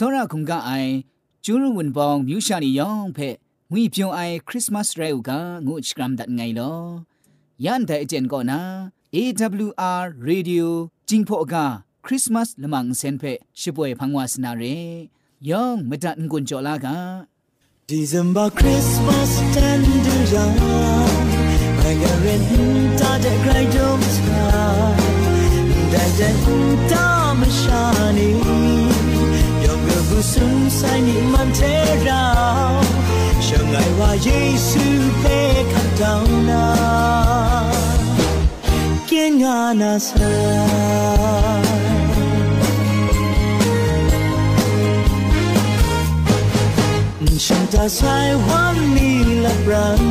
စောရခုံကအိုင်ကျူးရဝန်ပောင်မြူရှာနီယောင်ဖဲငွေပြုံအိုင်ခရစ်မတ်ရဲဥကငုချကရမ်ဒတ်ငိုင်လောယန်တဲ့အကျန်ကောနာ AWR Radio จิงพอกาคริสต์มาสละมังเซนเพชิป่วยพังวาสนาเรยองมดันกุนจอลากา December Christmas tender young Margaret ta de cry don't sky Da da ta ma สุนใสมีมันเทราช่างไงว่าเยซู存在你们的绕，相爱话耶稣被看งาน啊那啥。ฉันจะใช้วันนี้ละบรัน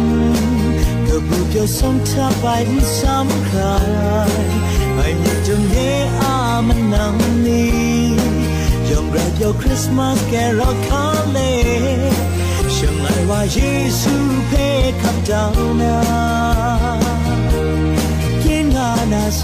ก็บุกจะสมงเธไปที่สำคัญให้มีจงเยอามันนำนี้ ยอมรับยอคริสต์มาสแกรอคาเลช่างไรว่าเยซูเพคับดาวนาเย็นงานาเซ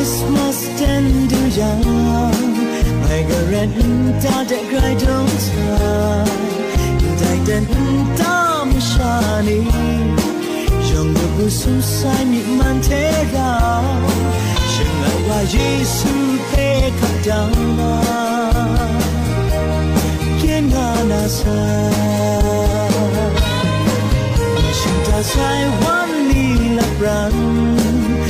Christmas tender young Margaret ta de cry don't Dai den tam shani Young the busu sai mi man te ga Shin la wa Yesu pe cut down na Ken na na sa Shin ta sai one ni la brand ก็บุกจะส่งเธอไปซ้ำคราไม่มีดมเยอา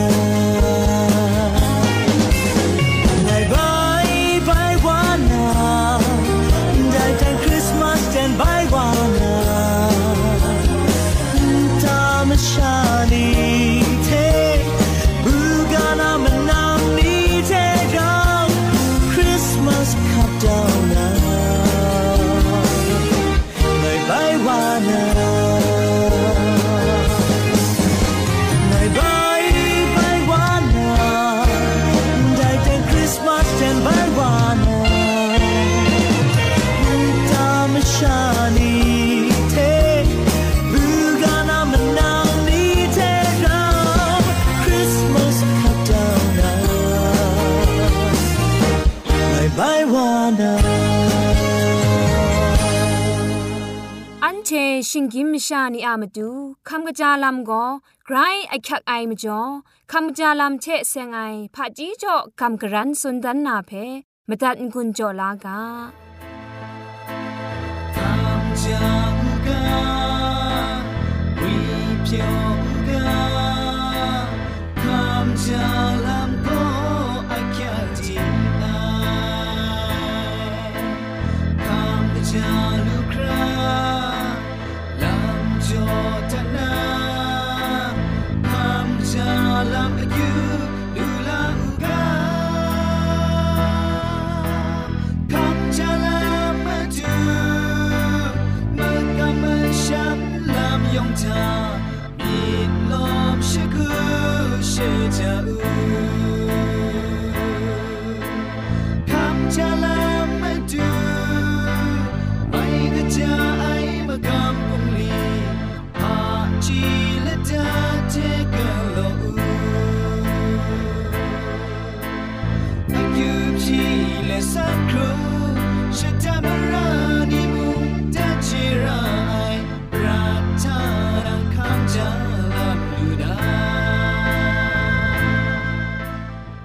ชานีอามาดูคำกระจาลำก็ไกรไอคักไอมาจ่อคำกระจาลำเชะเซงไอผาจีจ่อคำกระรันสุนดันนาเพมตัดกุญจ่อลากา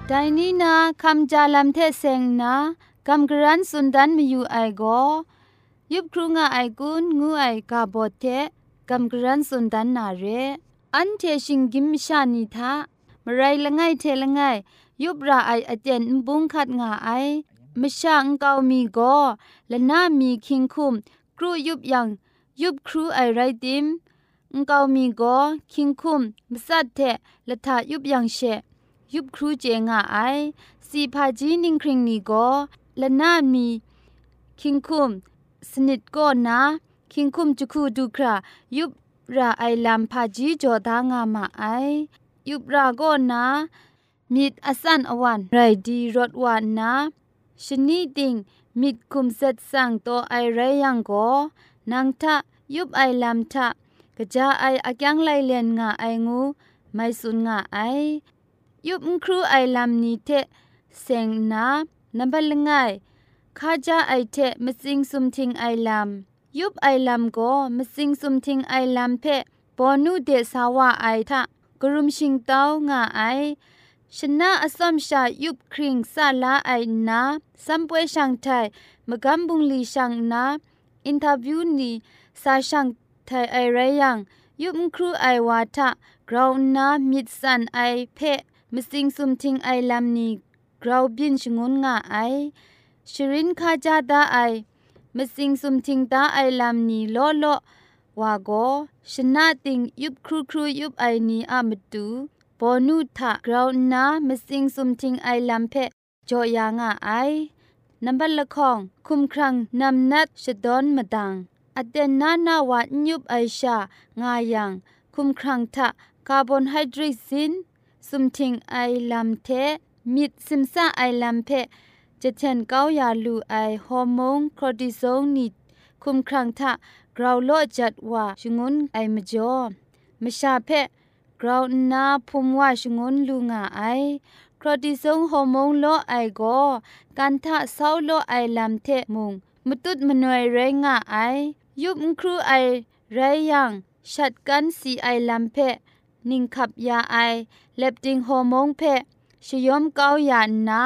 ไดนี้นะคำจาลัมเทเซงนะกำกรันสุนดันมีอยู่ไอโกยุบครูงาไอกุนงูไอกาบอเทกำกรันสุนดันนาเรอันเทชิงกิมชานิทามไรละไงเทละไงยุบราไออเจนบุงคัดงาไอ มชาอังกามีโกและนามีคิงคุมครูยุบยังยุบครูไอไรติมอังกามีโกคิงคุมมสัดเทละทายุบยังเชยุบครูเจงาไอสีพาจีนิงคริงนีโกละนามีคิงคุมสนิดก็นะคิงคุมจุคูดูครายุบราไอลัมพาจีจอดางามาไอยุบราก็นะมิดอสันอวันไรดีรถวันนะ ชนีดิงมิดคุมเซตสังโตไอไรยังก็นังทะยุบไอลัมทะกะจาไออักยังไลเลียนงาไองูไม่สุนงาไอ ยุบครูไอลัมนี้เทเซงนานับลงไงข้าจาไอเทมสิงสุมทิงไอลัมยุบไอลัมก็มสิงสุมทิงไอลัมเพปอนูเดสาวาไอทะกรุมชิงเต้างาไอ ชนะอสมชายุบคริงซาลาไอนาสัมปวยช่างไทยมกัมบุงลีช่างนาอินทาวิวนีซาช่างไทยไอไรยังยุบครูไอวาทะกราวนามิดสันไอเพะมสิงสุมทิงไอลัมนีกราวบินชงุนงาไอชรินคาจาดาไอมสิงสุมทิงตาไอลัมนีโลโลวาโกชนะติงยุบครูครูยุบไอนีอามตู ปอนุทะกราวนามสิงสุมทิงไอลัมเพจอยางาไอนับละคองคุมครังนำนัดชดอนมดังอเดนนานาวายุบไอชางายังคุมครังทะคาร์บอนไฮเดรตซินสุมทิงไอลัมเทมิดซิมซาไอลัมเพจะเทนเก้ายาลูไอฮอร์โมนคอร์ติซอลนิดคุมครังทะกราวโลจัดว่าชงุนไอมจ่อมชาเพ กราวนาพมว่าชงนลูงาไอคร์ติซอลฮอร์โมนโลไอโกกันทะเศร้าโลไอลัมเทมุงมตุดมนวยเรงาไอยุบครูไอไรยังชัดกันสีไอลัมเพนิ่งขับยาไอเล็บดิงฮอร์โมนเพชยอมเกาหยานนา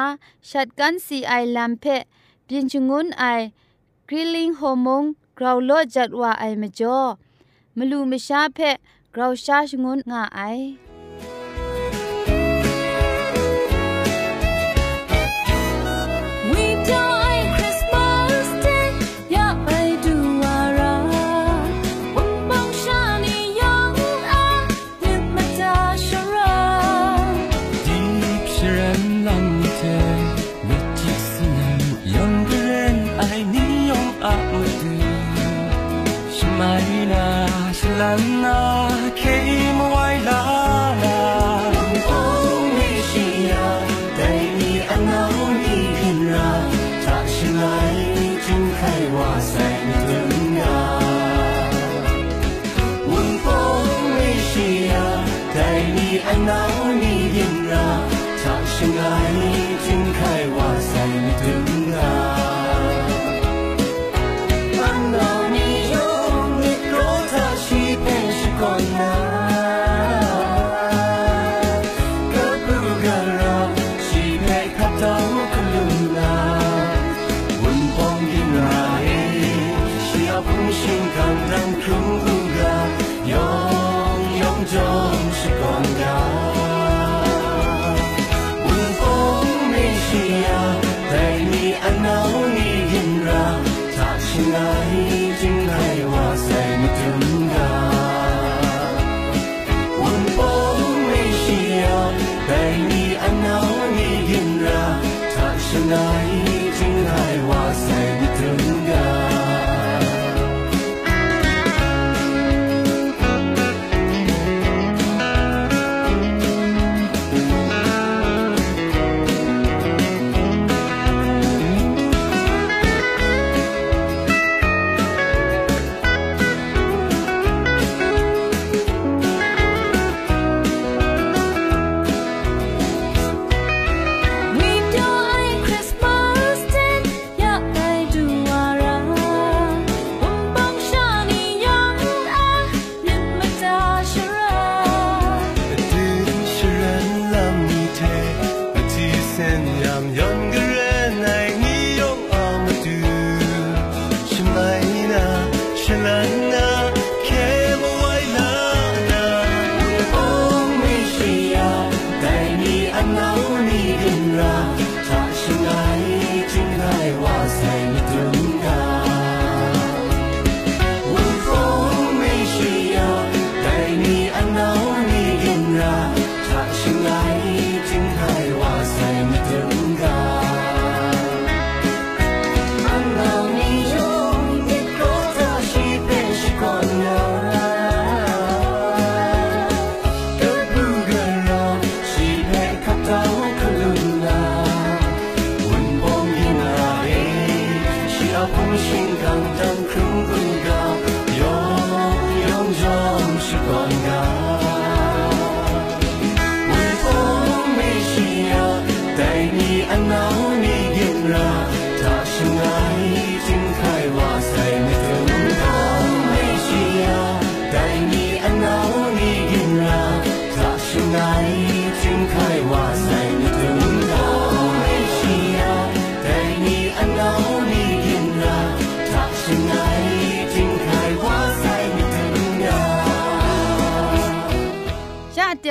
ชัดกันสีไอลัมเพบินชงุนไอกริลิงฮอร์โมนกราวโลจัดว่าไอมจ่อมลูมชาเพ กราชาชงุนงาไ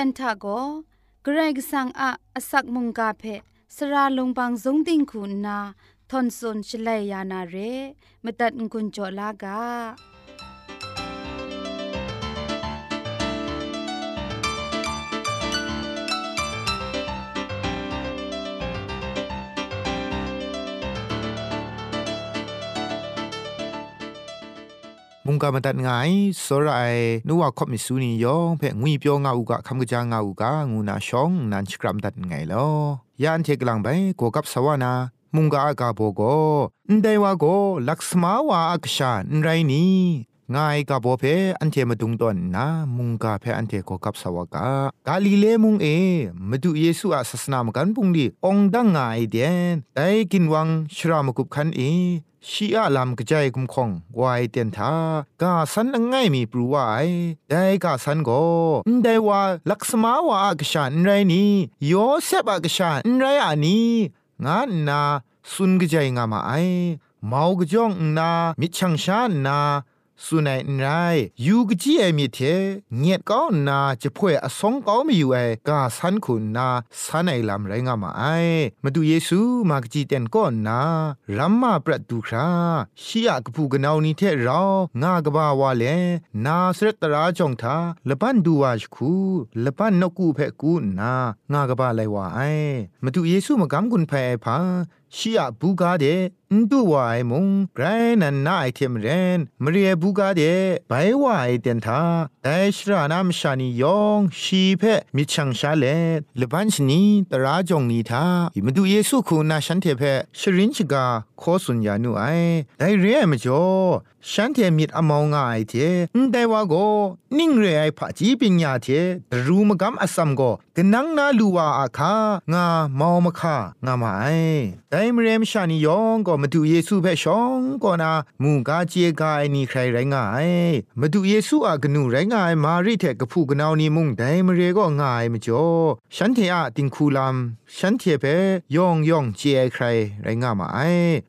นทาโกเกรกสังอาอสักมุงกาเพสระลงบางสงติงคุณนาทอนซนชลัยยานาเรมตัดกุญจลากา มุงกามาตัดไงสรายนัวคบมิสูนียองเพ่งุยเปียวงาอุกะคำกะจางาอุกะงูนาชองนันชกรัมตัดไงลอยานเทกลังไปกัวกับสวานามุงกาอากาโบโกนไดวาโกลักษมาวาอักชานไรนี้ง่ายกับโบเพอันเทมาดุงตอนนะมุงกาเพอันเทก็กับสวากากาลิเลมุงเอมาดูเยซูอาศาสนามกันปุงดีองดังง่ายเดียนแต่กินวังชรามกุบคันเอ ชีอาลามกระจายกุมคงวายเตียนทากาสันง่ายมีปรูวายได้กาสันก็ได้ว่าลักษมาวาอากชานไรนี้โยเซบอากชานไรอันนี้งานนาสุนกระจายงามาไอเมาวกจ้องนามิชังชานนา สุนัยนายยูกจีเอมีเทเงียก้าวนาจะพ่วยอสงก้าวมีอยู่ไอกาสันคุณนาสันไอลำไรงามาไอมาดูเยซูมากจีเตนก้อนนารัมมาประตูคราชียกผูกนาวนี้เทเรางากบาวาเลนาสรตราจงทาละปันดูวาชคูละปันนกูเพกูนางากบาไลวาไอมาดูเยซูมากำกุนเพพา ชียบูกาเดนดูวายมุงไกรนันนาไอเทมเรนมเรียบูกาเดไปวายเดนทาแต่ชรานามชานียองชีเพมิชังชาเลลบันชนีตราจงนีทาอิมดูเยซูคูนาฉันเทเพชรินชกาขอสุญญานุไอได้เรียมจ่อฉันเทมิดอมองายเทนแต่ว่าโกนิ่งเรไอผาจีปิญญาเทรูมกำอสัมโกกนังนาลูวาอาคางามอมคางามาไอแต่มเรมชานิยองก็มาดูเยซูเพ่ชองก็นามูกาเจกายนี่ใครไรงายมาดูเยซูอากนูไรงายมาริเทกผูกนาวนี่มุงแต่มเรก็ง่ายมจ่อฉันเทอะติงคูลัมฉันเทเปยองยองเจใครไรงามาไอ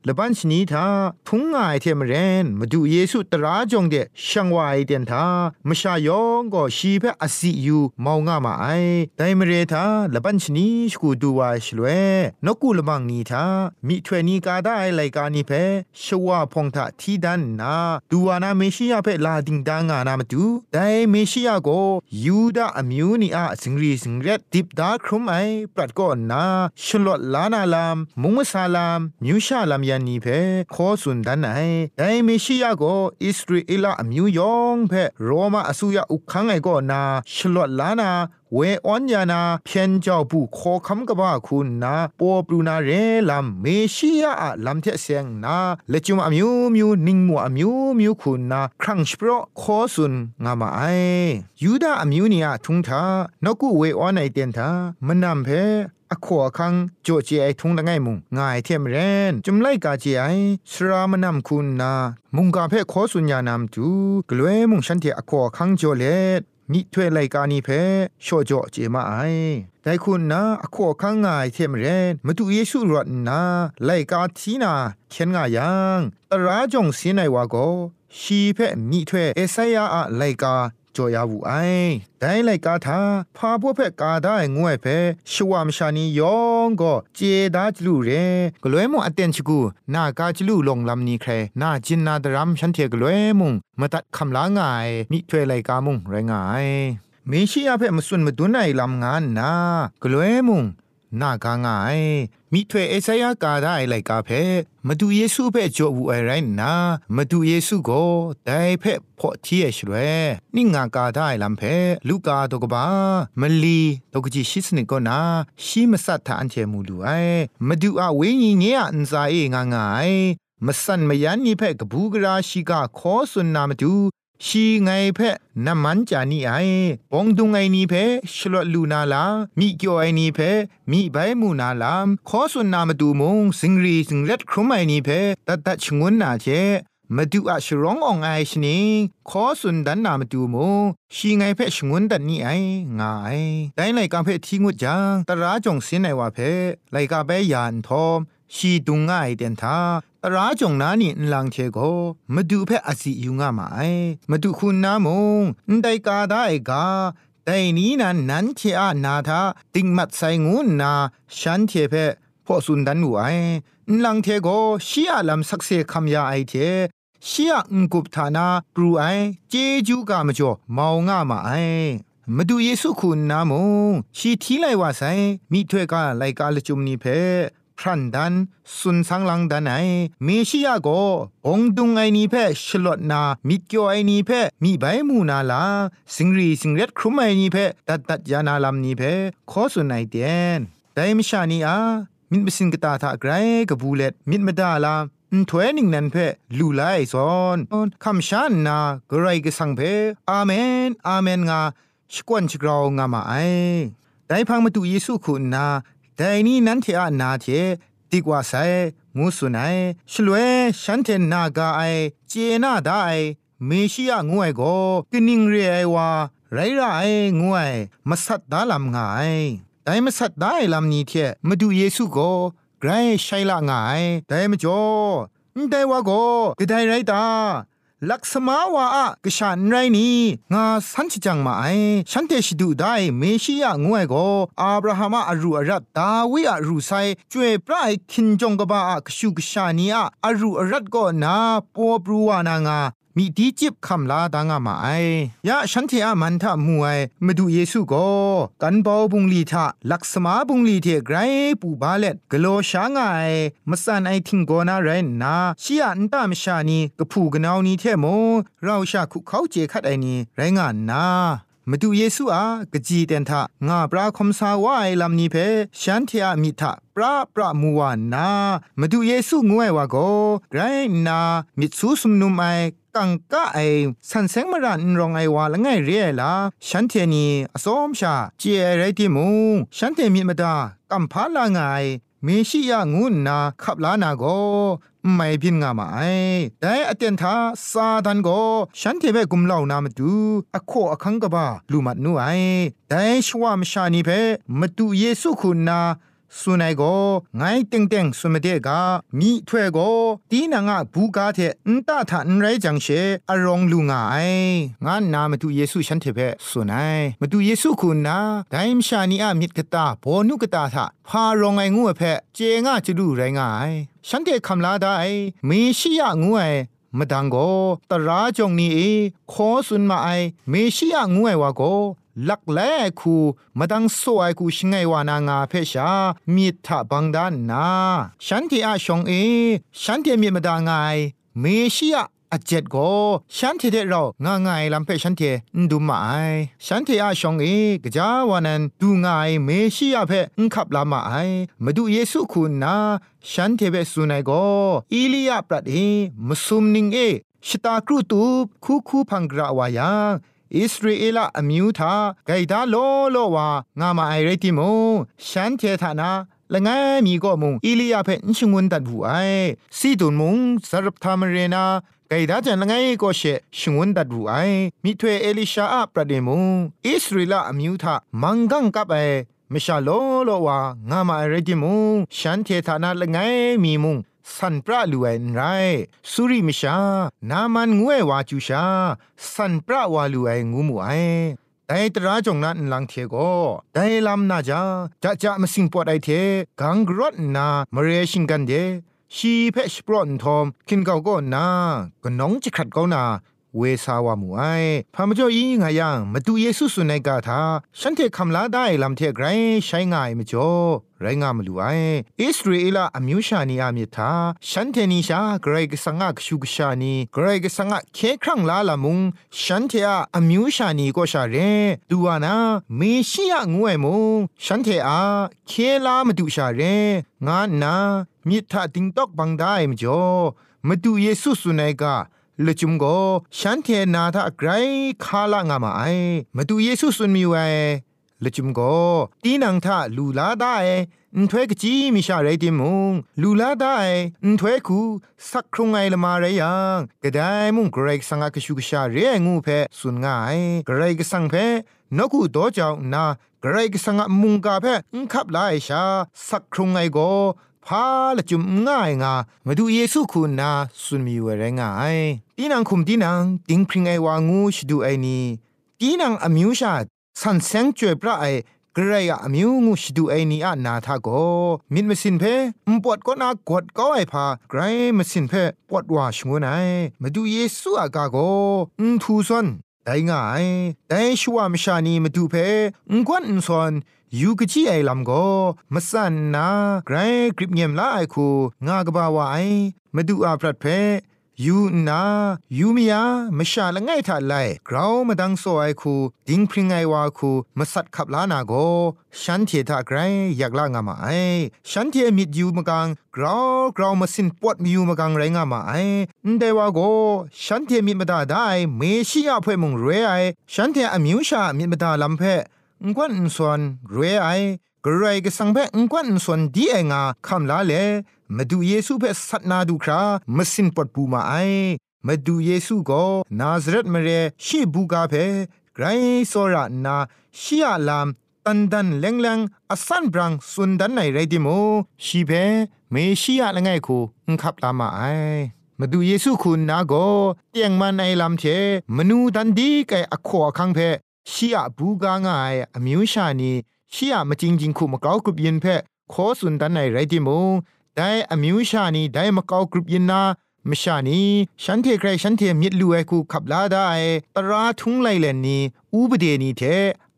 ละบันชนีทาทุงง่ายเทมเรนมาดูเยซูตราจงเดช่างวายเดียนทามชายองก็ชีเพอสิยูมาวงามาไอแต่มเรทาละบันชนีสกูดูวาชลเวนกูละบังนีทามิถวนีกาได้ไลกานีเพชวาพงทะทีดันนาดูวานาเมชิยาเพลาดิงดางานามดูแต่เมชิยาโกยูดาอมิวนีอาสิงรีสิงเรดดิบดาครุมไอปรัดก่อนนาชลอดลานาลามมุงซาลามมิวชาลามยันนีเพขอสุนดันไอแต่เมชิยาโกอิสราเอลอมิวยองเพโรมาอสุยาอุคังไอก็นาชลอดลานา เวออนยานาเพียนเจ้าผู้ขอคำกบ้าคุณนาปอปรูนาเรลัมเมชิยาอะลัมเทเซงนาเลจุมอมิวมิวนิงมัวอมิวมิวคุณนาครั้งสเปรขอสุนงามาไอยูดาอมิวเนียทุงทานกูเวออนไอเตียนทามันำเพอขวคังโจเจไอทุงละไงมุงง่ายเทียมเรนจุมไลกาเจไอสรามนำคุณนา มุงกาเพขอสุญญานามจูกลวยมุงฉันเทอขวคังโจเล นิถวยไลกานีเพโชจ่อเจมาไอแต่คุณนะอขอข้างง่ายเทมเรนมาดูเยซูรอดนะไลกาทีนาเขียนง่ายยังตราจงสีในวาโกชีเพมิถวยเอสยาอะไลกา จอยาวูไอแต่ไลกาทาพาพวกเพกาได้งวยเพชวามชานียองก็เจดาจลูเรกลวยมออเตนชกูนากาจลูลงลำนี้ใครนาจินนาดรัมฉันเทกลวยมุงมาตัดคำลางายมิถวยไลกามุงไรงายมีชียาเพมสุนมาดุนไอลำงานนากลวยมุง นากางายมิถวยเอสยากาได้ไลกาเพมาดูเยซูเพจอวูไอไรนามาดูเยซูโกได้เพพอที่เอชเรนี่งากาได้ลำเพลูกาตกบามลีตกจิชิสนิกนาชีมสัตถานเทมูดูไอมาดูอาเวงีเงียอันซาเองางายมสันมยันนี่เพกบูกราชิกาขอสุนนามาดู ชีไงเพน้ำมันจานี่ไอปองดุงไอนี่เพชลอลูนาลามีเกียวไอนี่เพมีใบมูนาลามขอสุนนามาดูมงสิงรีสิงเล็ดครุมไอนี่เพตัดตัดชงวนนาเจมาดูอาชร้ององไอชนิงขอสุนดันนามาดูมงชีไงเพชงวนดันนี่ไองายแต่ไลกาเพทิงุจังตราจงสินไอว่าเพไลกาเปยานทอม ชีตุงง่ายเดนทาตราจงนานี่ลังเทโกมาดูเพออสิยุงามาไอมาดูคุณนามงได้กาได้กาแต่นี้นั้นนั้นเทอานาทาติงมัดใส่งูนาฉันเทเพพอสุนดันไวลังเทโกชีอาลัมสักเซคำยาไอเทชียงกุบฐานาปรูไอเจจูกามจ่อมาวงามาไอมาดูเยซูคุณนามงชีทีไลว่าไซมีถ้วยกาไลกาลจุมนีเพ พรันดันสุนสังลังดันไอเมชิยาโกองดุงไอนีเพชลอดนามิเกียวไอนีเพมีใบมูนาลาสิงรีสิงเร็ดครุมไอนีเพตัดตัดยานาลามนีเพขอสุนไอเดียนไดมชานีอามินบสิงกตาทาไกรกบูเลตมินมดาลาถวยนิ่งนันเพลูไลซอนคำชานนากรกสังเพอาเมนอาเมนงาชกวนชกราวงามาไอได้พังมาตุเยซูคุณนา แต่นี้นั้นเทอานาเทดีกว่าไซงูสุนัยชลวยฉันเทนากาไอเจนาได้เมชิยงวยโกกินิงเรไอวาไรไรงวยมาสัตดาลำงายแต่มาสัตได้ลำนี้เทมาดูเยซูโกไกรใช่ละงายแต่มาจ่อแต่ว่าโกกระไดไรตา ลักษมาวาอะกชานไรนี้งาสันชจังมาไอฉันเตชิดูได้เมชิยะงวยโกอับราฮัมอารูอารัตดาวิอารูไซจวยปรายคินจงกบาอะกชูกชานีอะอารูอารัตก็นาปัวบรูวานางา มีดีจิบคำลาดางามาไอยะฉันเทอามันทะมวยมาดูเยซูก็กันบอบุงลีทะลักษมาบุงลีเทไกรปูบาเลตกโลชางไงมสันไอทิงโกนาเรนนาชียอันตามชานีกะผูกนาวนีเทโมเราชาคุเขาเจคัดไอนีไรงานนา มาดูเยซูอากะจีเตนทะงาปราคมสาวายลำนี้เพฉันเทียมิทะปราปรามัวานนามาดูเยซูงวยวาโกไรนามิซูสมนุมไอกังกะไอสันเซงมรันรองไอวาละไงเรียละฉันเทนีอสมชาเจไรติมูฉันเทมีมดากัมพาลาไง เมชิยางุนนาขับลานาโกไม่พินงามาไอแต่อเตียนทาซาดันโกฉันเทเบกุมเหล่านามาดูอโคอคังกบาลูมัดนูไอแต่ชวามชานีเพมาดูเยซูคุณนา สุนัยโกไงเต็งเต็งสุมเดกามีถ้วยโกตีนางะบูกาเทนตาทานไรจังเชอรองลุงไองานนามาดูเยซูฉันเทเพสุนัยมาดูเยซูคุณนาไดมชานีอามิดกตาโบนุกตาทาพารองไองูเพเจงะจะดูไรงายฉันเทคำลาได้มีชิยะงูไอมดังโกตราจงนี้ขอสุนมาไอเลักแลคูมาดังสวยคูชงไงวานางาเพชามีทะบังดานนา ฉันที่อาชงเอ ฉันที่มีมาดางไงเมชิยะอาเจ็ดก็ฉันที่เดเราง่ายง่ายลำเพฉันทีดูมาไอฉันที่อาชงเอกจาวานันดูง่ายเมชิยาเพนขับลามาไอมาดูเยซูคุณนาฉันที่เบสุนัยก็อีลียาปรัดเอมสุมนิงเอชตากรุตูคูคูพังกราวายัง อิสราเอลอมิวทาไกดาโลโลวางามาไอเรติโมฉันเทธานาละไงมีก็มุงอิลียาเพนชงวนตัดผู้ไอซีตุนมุงสรับทามเรนาไกดาจันละไงก็เชชงวนดัดรูไอมิถวเอลิชาอะประเดมุอิสราเอลอมิวทามังกังกับไอมชาโลโลวางามาเรดิมุฉันเทธานาละไงมีมุง สันปราลูเอนไรสุริมิชา นามันงวยวาจูชา สันปราวาลูเองูมูไอแต่ตราจงนั้นลังเทโกแต่ลำนาจาจะจะมาสิงปวดไอเท กังกรดนามเรชิงกันเดชีเพชปรอนทอม คินเกาก็นากน้องจะขัดเกานา เวสาวามูไอพามจ่อยีงายังมาดูเยซูสุนัยกาทาฉันเทคำลาได้ลำเทไกรใช้ง่ายมจ่อไรงามลูไออิสราเอลอมิวชานีอามิทาฉันเทนิชาไกรกสังกชุกชานีไกรกสังกเคครั้งลาละมุงฉันเทอาอมิวชานีก็ชาเรดูวานาเมชิยงวยมุงฉันเทอาเคลามาดูชาเรงานนามิทาติงตอกบังได้มจ่อมาดูเยซูสุนัยกา ลุจุมก็ฉันเทนาทาไกรคาลางามาไอมาดูเยซูสุนมีไวลุจุมก็ตีนังทาลูลาได้อุ้ถ้วยกจีมิชาไรติมุงลูลาได้อุ้ถ้วยคูสักครุงไงละมาไรยังกระไดมุงไกรกสังกชุกชาเรียงูเพสุนง่ายไกรกสังเพนกูโตเจ้านาไกรกสังมุงกาเพอุ้ขับไลชาสักครุงไงก็ พาละจุมง่ายงามาดูเยซูคุณนาสุนมีเวรง่ายตีนังคุมตีนังติงพริงไอวางูชดูไอนี้ตีนังอมิวชาสันเซงจวยพระไอกระไรอะมิวงูชดูไอนี้อะนาทาโกมิดมสินเพมปวดก็นากดก็ไอพาไกรมสินเพปวดว่าชงวนไอมาดูเยซูอากาโกอุทูซอนได้ง่ายแต่ชัวมชานีมาดูเพงกวนอุซอน ยูกจีไอลำก็มาสันนาไกรกริบเงียมละไอคูงากบาวไอมาดูอาพรัดเพยูนายูมียามชาละไงทัดไลกราวมาดังโซไอคูดิงพริงไอวาคูมาสัดขับลานาโกฉันเททาไกรอยากลางามาไอฉันเทมิดยูมกังกราวกราวมาสินปวดมียูมกังไรงามาไอเดวาโกฉันเทมิดมาดาได้เมชิยาเพ่มงเรไอฉันเทอมิวชามิดมาดาลำเพ งวนส่วนรวยไอกระไรก็สังเพงกวนส่วนดีเองาคำลาเลมาดูเยซูเพสัตนาดูครามาสินปดปูมาไอมาดูเยซูก็นาซเรตมาเรชีบูกาเพไกรโซรานาชียลามตันดันเลงเลงอสันบรังสุนดันในไรดิโมชีเพเมชียละไงคูอุคับลามาไอมาดูเยซูคุณนาโกเตียงมันในลำเทมนูดันดีไกอขวคังเพ ชียบูกางายอมิวชานีชียมาจริงจริงคุมเกากรุบยินเพขอสุนดันในไรดิมงได้อมิวชานีได้มาเกากรุบยินนามชานีฉันเทใครฉันเทมิดลูไอคูขับลาได้ตราทุงไลเลนนีอูบเดนีเท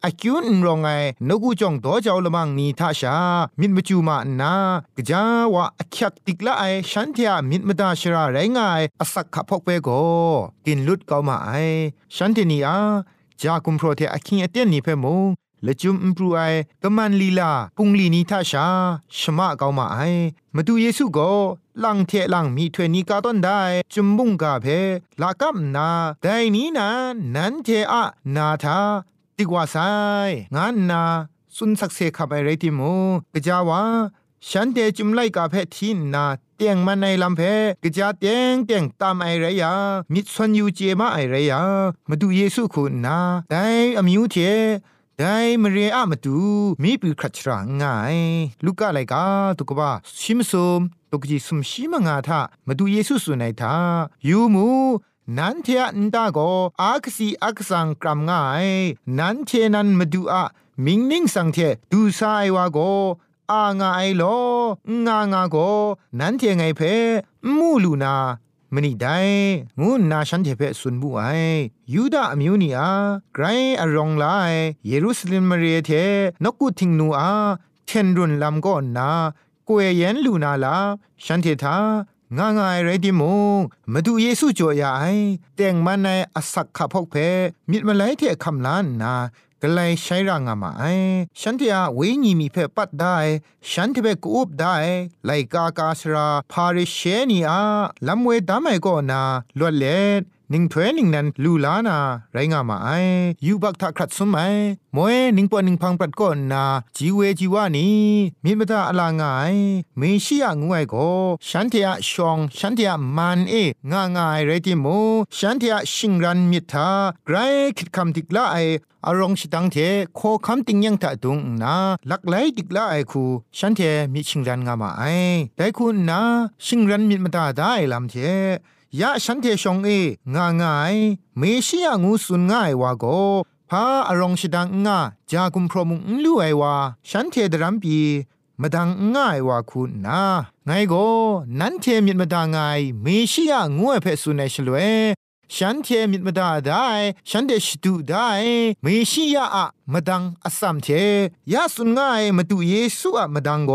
อากิวนรองไงนกูจงโตเจ้าละมังนีทาชา มิดมจูมานากจาวะอักยักติกละไอฉันเทอะมิดมดาชราไรงายอสักขะพกเปโกกินลุดเกามาไอฉันเทนีอา จากุมโปรเทอคิงเอเตียนนี่เพมงละจุมอิมพรูไอกมันลีลาปุงลีนีทาชาชมะเกามาไอมาดูเยซูก็ลังเทลังมีถวยนีกาต้นได้จุมบุงกาเพลากัมนาแต่นี้นะนันเทอะนาทาติกว่าไซงานนาสุนสักเซขับไปเรติมูกะจาวาฉันเดจุมไลกาเพทินนาเตียงมันในลำเพกะจาเตียงเตียงตามไอไรยามิดสวนยูเจมาไอไรยามาดูเยซูคุณนาแต่อมิวเทได้มเรียอะมาดูมีปีครัชรางาย ลูกอะไรกาตุกบ้าชิมซุมตุกจีสุมชิมงาทามาดูเยซูสุนัยทายูมูนันเทอันตาโกอากซีอักสังกรัมง่าย นันเทนันมาดูอะมิงนิ่งสังเทดูซายวาโก อางาไอโลงางาโกนันเทไงเพมูลูนามนี่ได้งูนาฉันเทเพสุนบุไอยูดาอมิวนีอาไกรอรองไลเยรูซาเล็มมาเรียเทนกุทิงนูอาเทนรุนลำก็นากวยเย็นลูนาลาฉันเททางางายไรดิมงมาดูเยซูจ่อยายแต่งมันในอสักขับพกเพมิดมาไลเทคำล้านนา กลายใช้ร่างมาไอฉันที่อาเวงีมีเพปัดได้ ฉันที่เปกูบได้ไลกากาสราพาริเชนีอาลำเวดามไอก็นาลวดเล็ดนิงถ้วยนิงนั้นลูลานาไรงามาไอยูบักทักครัดสมัยมวยนิงปอนิงพังปัดก่อนนาจีเวจีวานีมีมตาอลางายเมชิยงวยโกฉันเทียชองฉันเทียมันเองางายไรติโมฉันเทียชิงรันมิทาไกรคิดคำติกละไอ อารมณ์สิตังเทโคคำติงยังตะตุงนาลักไลติกละไอคูฉันเทมีชิงรันงามาไอแต่คุณนาชิงรันมิมาตาได้ลำเทยะฉันเทชงเองางายเมชิยงูสุนง่ายวาโกพาอารมณ์สิดังงาจากุมพรมุงลู่ไอวาฉันเทดรัมปีมาดังง่ายว่าคุณนาไงโกนั้นเทมิมาดางไงเมชิยงูเอเพสุนในชลเว ฉันเทมิดมาดาได้ ฉันเดชดูได้เมชิยาอะมาดังอัสัมเทยาสุนง่ายมาดูเยซูอะมาดังโก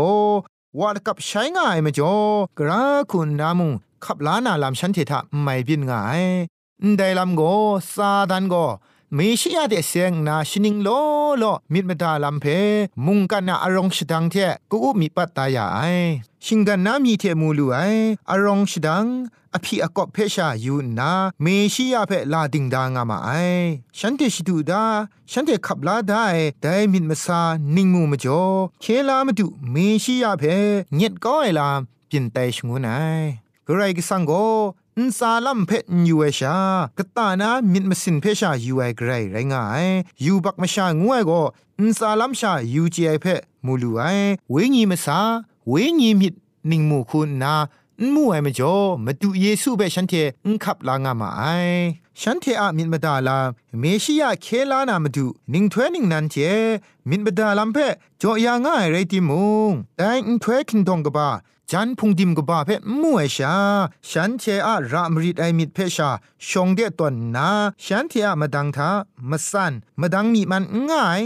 วาดกับใช้ง่ายมาจ่อกระคุณนามุงขับล้านาลำฉันเททะไม่บินง่ายได้ลำโกซาดันโกเมชิยาเดเซงนาชินิงโลโลมิดมดาลัมเพ มุงกันนาอารองชดังเทกูมีปัตตายาไอชิงกันนามีเทมูลูไออารองชดัง อภิอากอบเพชาอยู่นาเมชิยาเพลาดิงดางามาไอฉันเตชิดูดาฉันเตขับลาได้ได้มิดมาซานิงมูมาจ่อเคลามาดูเมชิยาเพเงียดก้อยลามปินไตชงูไนกไรกิสังโกอินซาลัมเพนยูเอชากตานามิดมสินเพชายูไอไกรไรงายยูบักมชางวยก็อินซาลัมชายูจีไอเพมูลูไอเวงีมสาเวงีมิดนิงมูคุณนา มู่ไอมจ่อมาดูเยซูเบฉันเทอุขับลางามาไอฉันเทอะมินบดาลาเมชิยาเคลานามาดูนิงถ้วยนิงนันเจมินบดาลัมเพจ่อยาง่ายไรติมุงแต่อินถ้วยคินดงกบ้าจันพุงดิมกบ้าเพมู่ไอชาฉันเทอะรามริดไอมิดเพชาชงเดตอนนาฉันเทอะมาดังทามาสันมาดังมีมันง่าย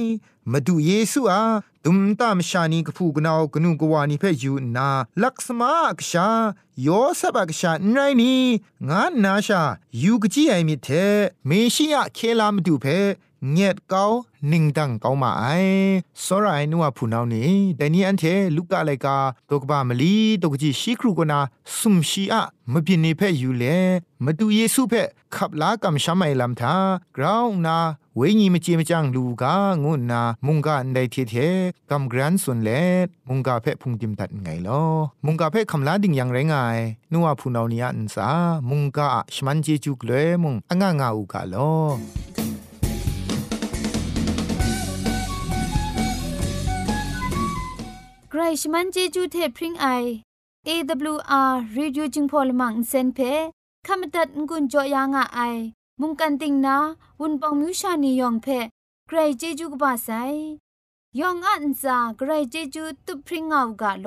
มาดูเยซูอา ตุมตามชานีกพูกนาวกนูกวานีเพยูนาลักษมากชาโยสบักชาไนนีงานนาชายูกจีไอมิเทเมชิยะเคลามดูเพ เงียดเกานิ่งดังเกามาไอสรายนัวผู้นานี่แต่นี่อันเทลูกกะไลกาตกบามลีตกจีชิครูกนาสุมชีอะมบินีเพยูเลมาดูเยซูเพขับลากำชามไอลำทากราวนาเวงีมจียมจังลูกางุนนามุงกาในเทเทกำกรันส่วนเลมุงกาเพพุงดิมตัดไงลอมุงกาเพคำลาดิ่งยังไรไงนัวผู้นานี่อันสามุกเลยมงคลอ่างงาอู่กาล้อ ใครชมันเจจูเทพริงไอ AWR Reducing Polymer เซนเพขมตัดงุนจอยางอไอ มุงกันติงนาวุนปองมิวชานียองเพใครเจจูกบาไซยองอันซาใครเจจูตุพริงเอากาโล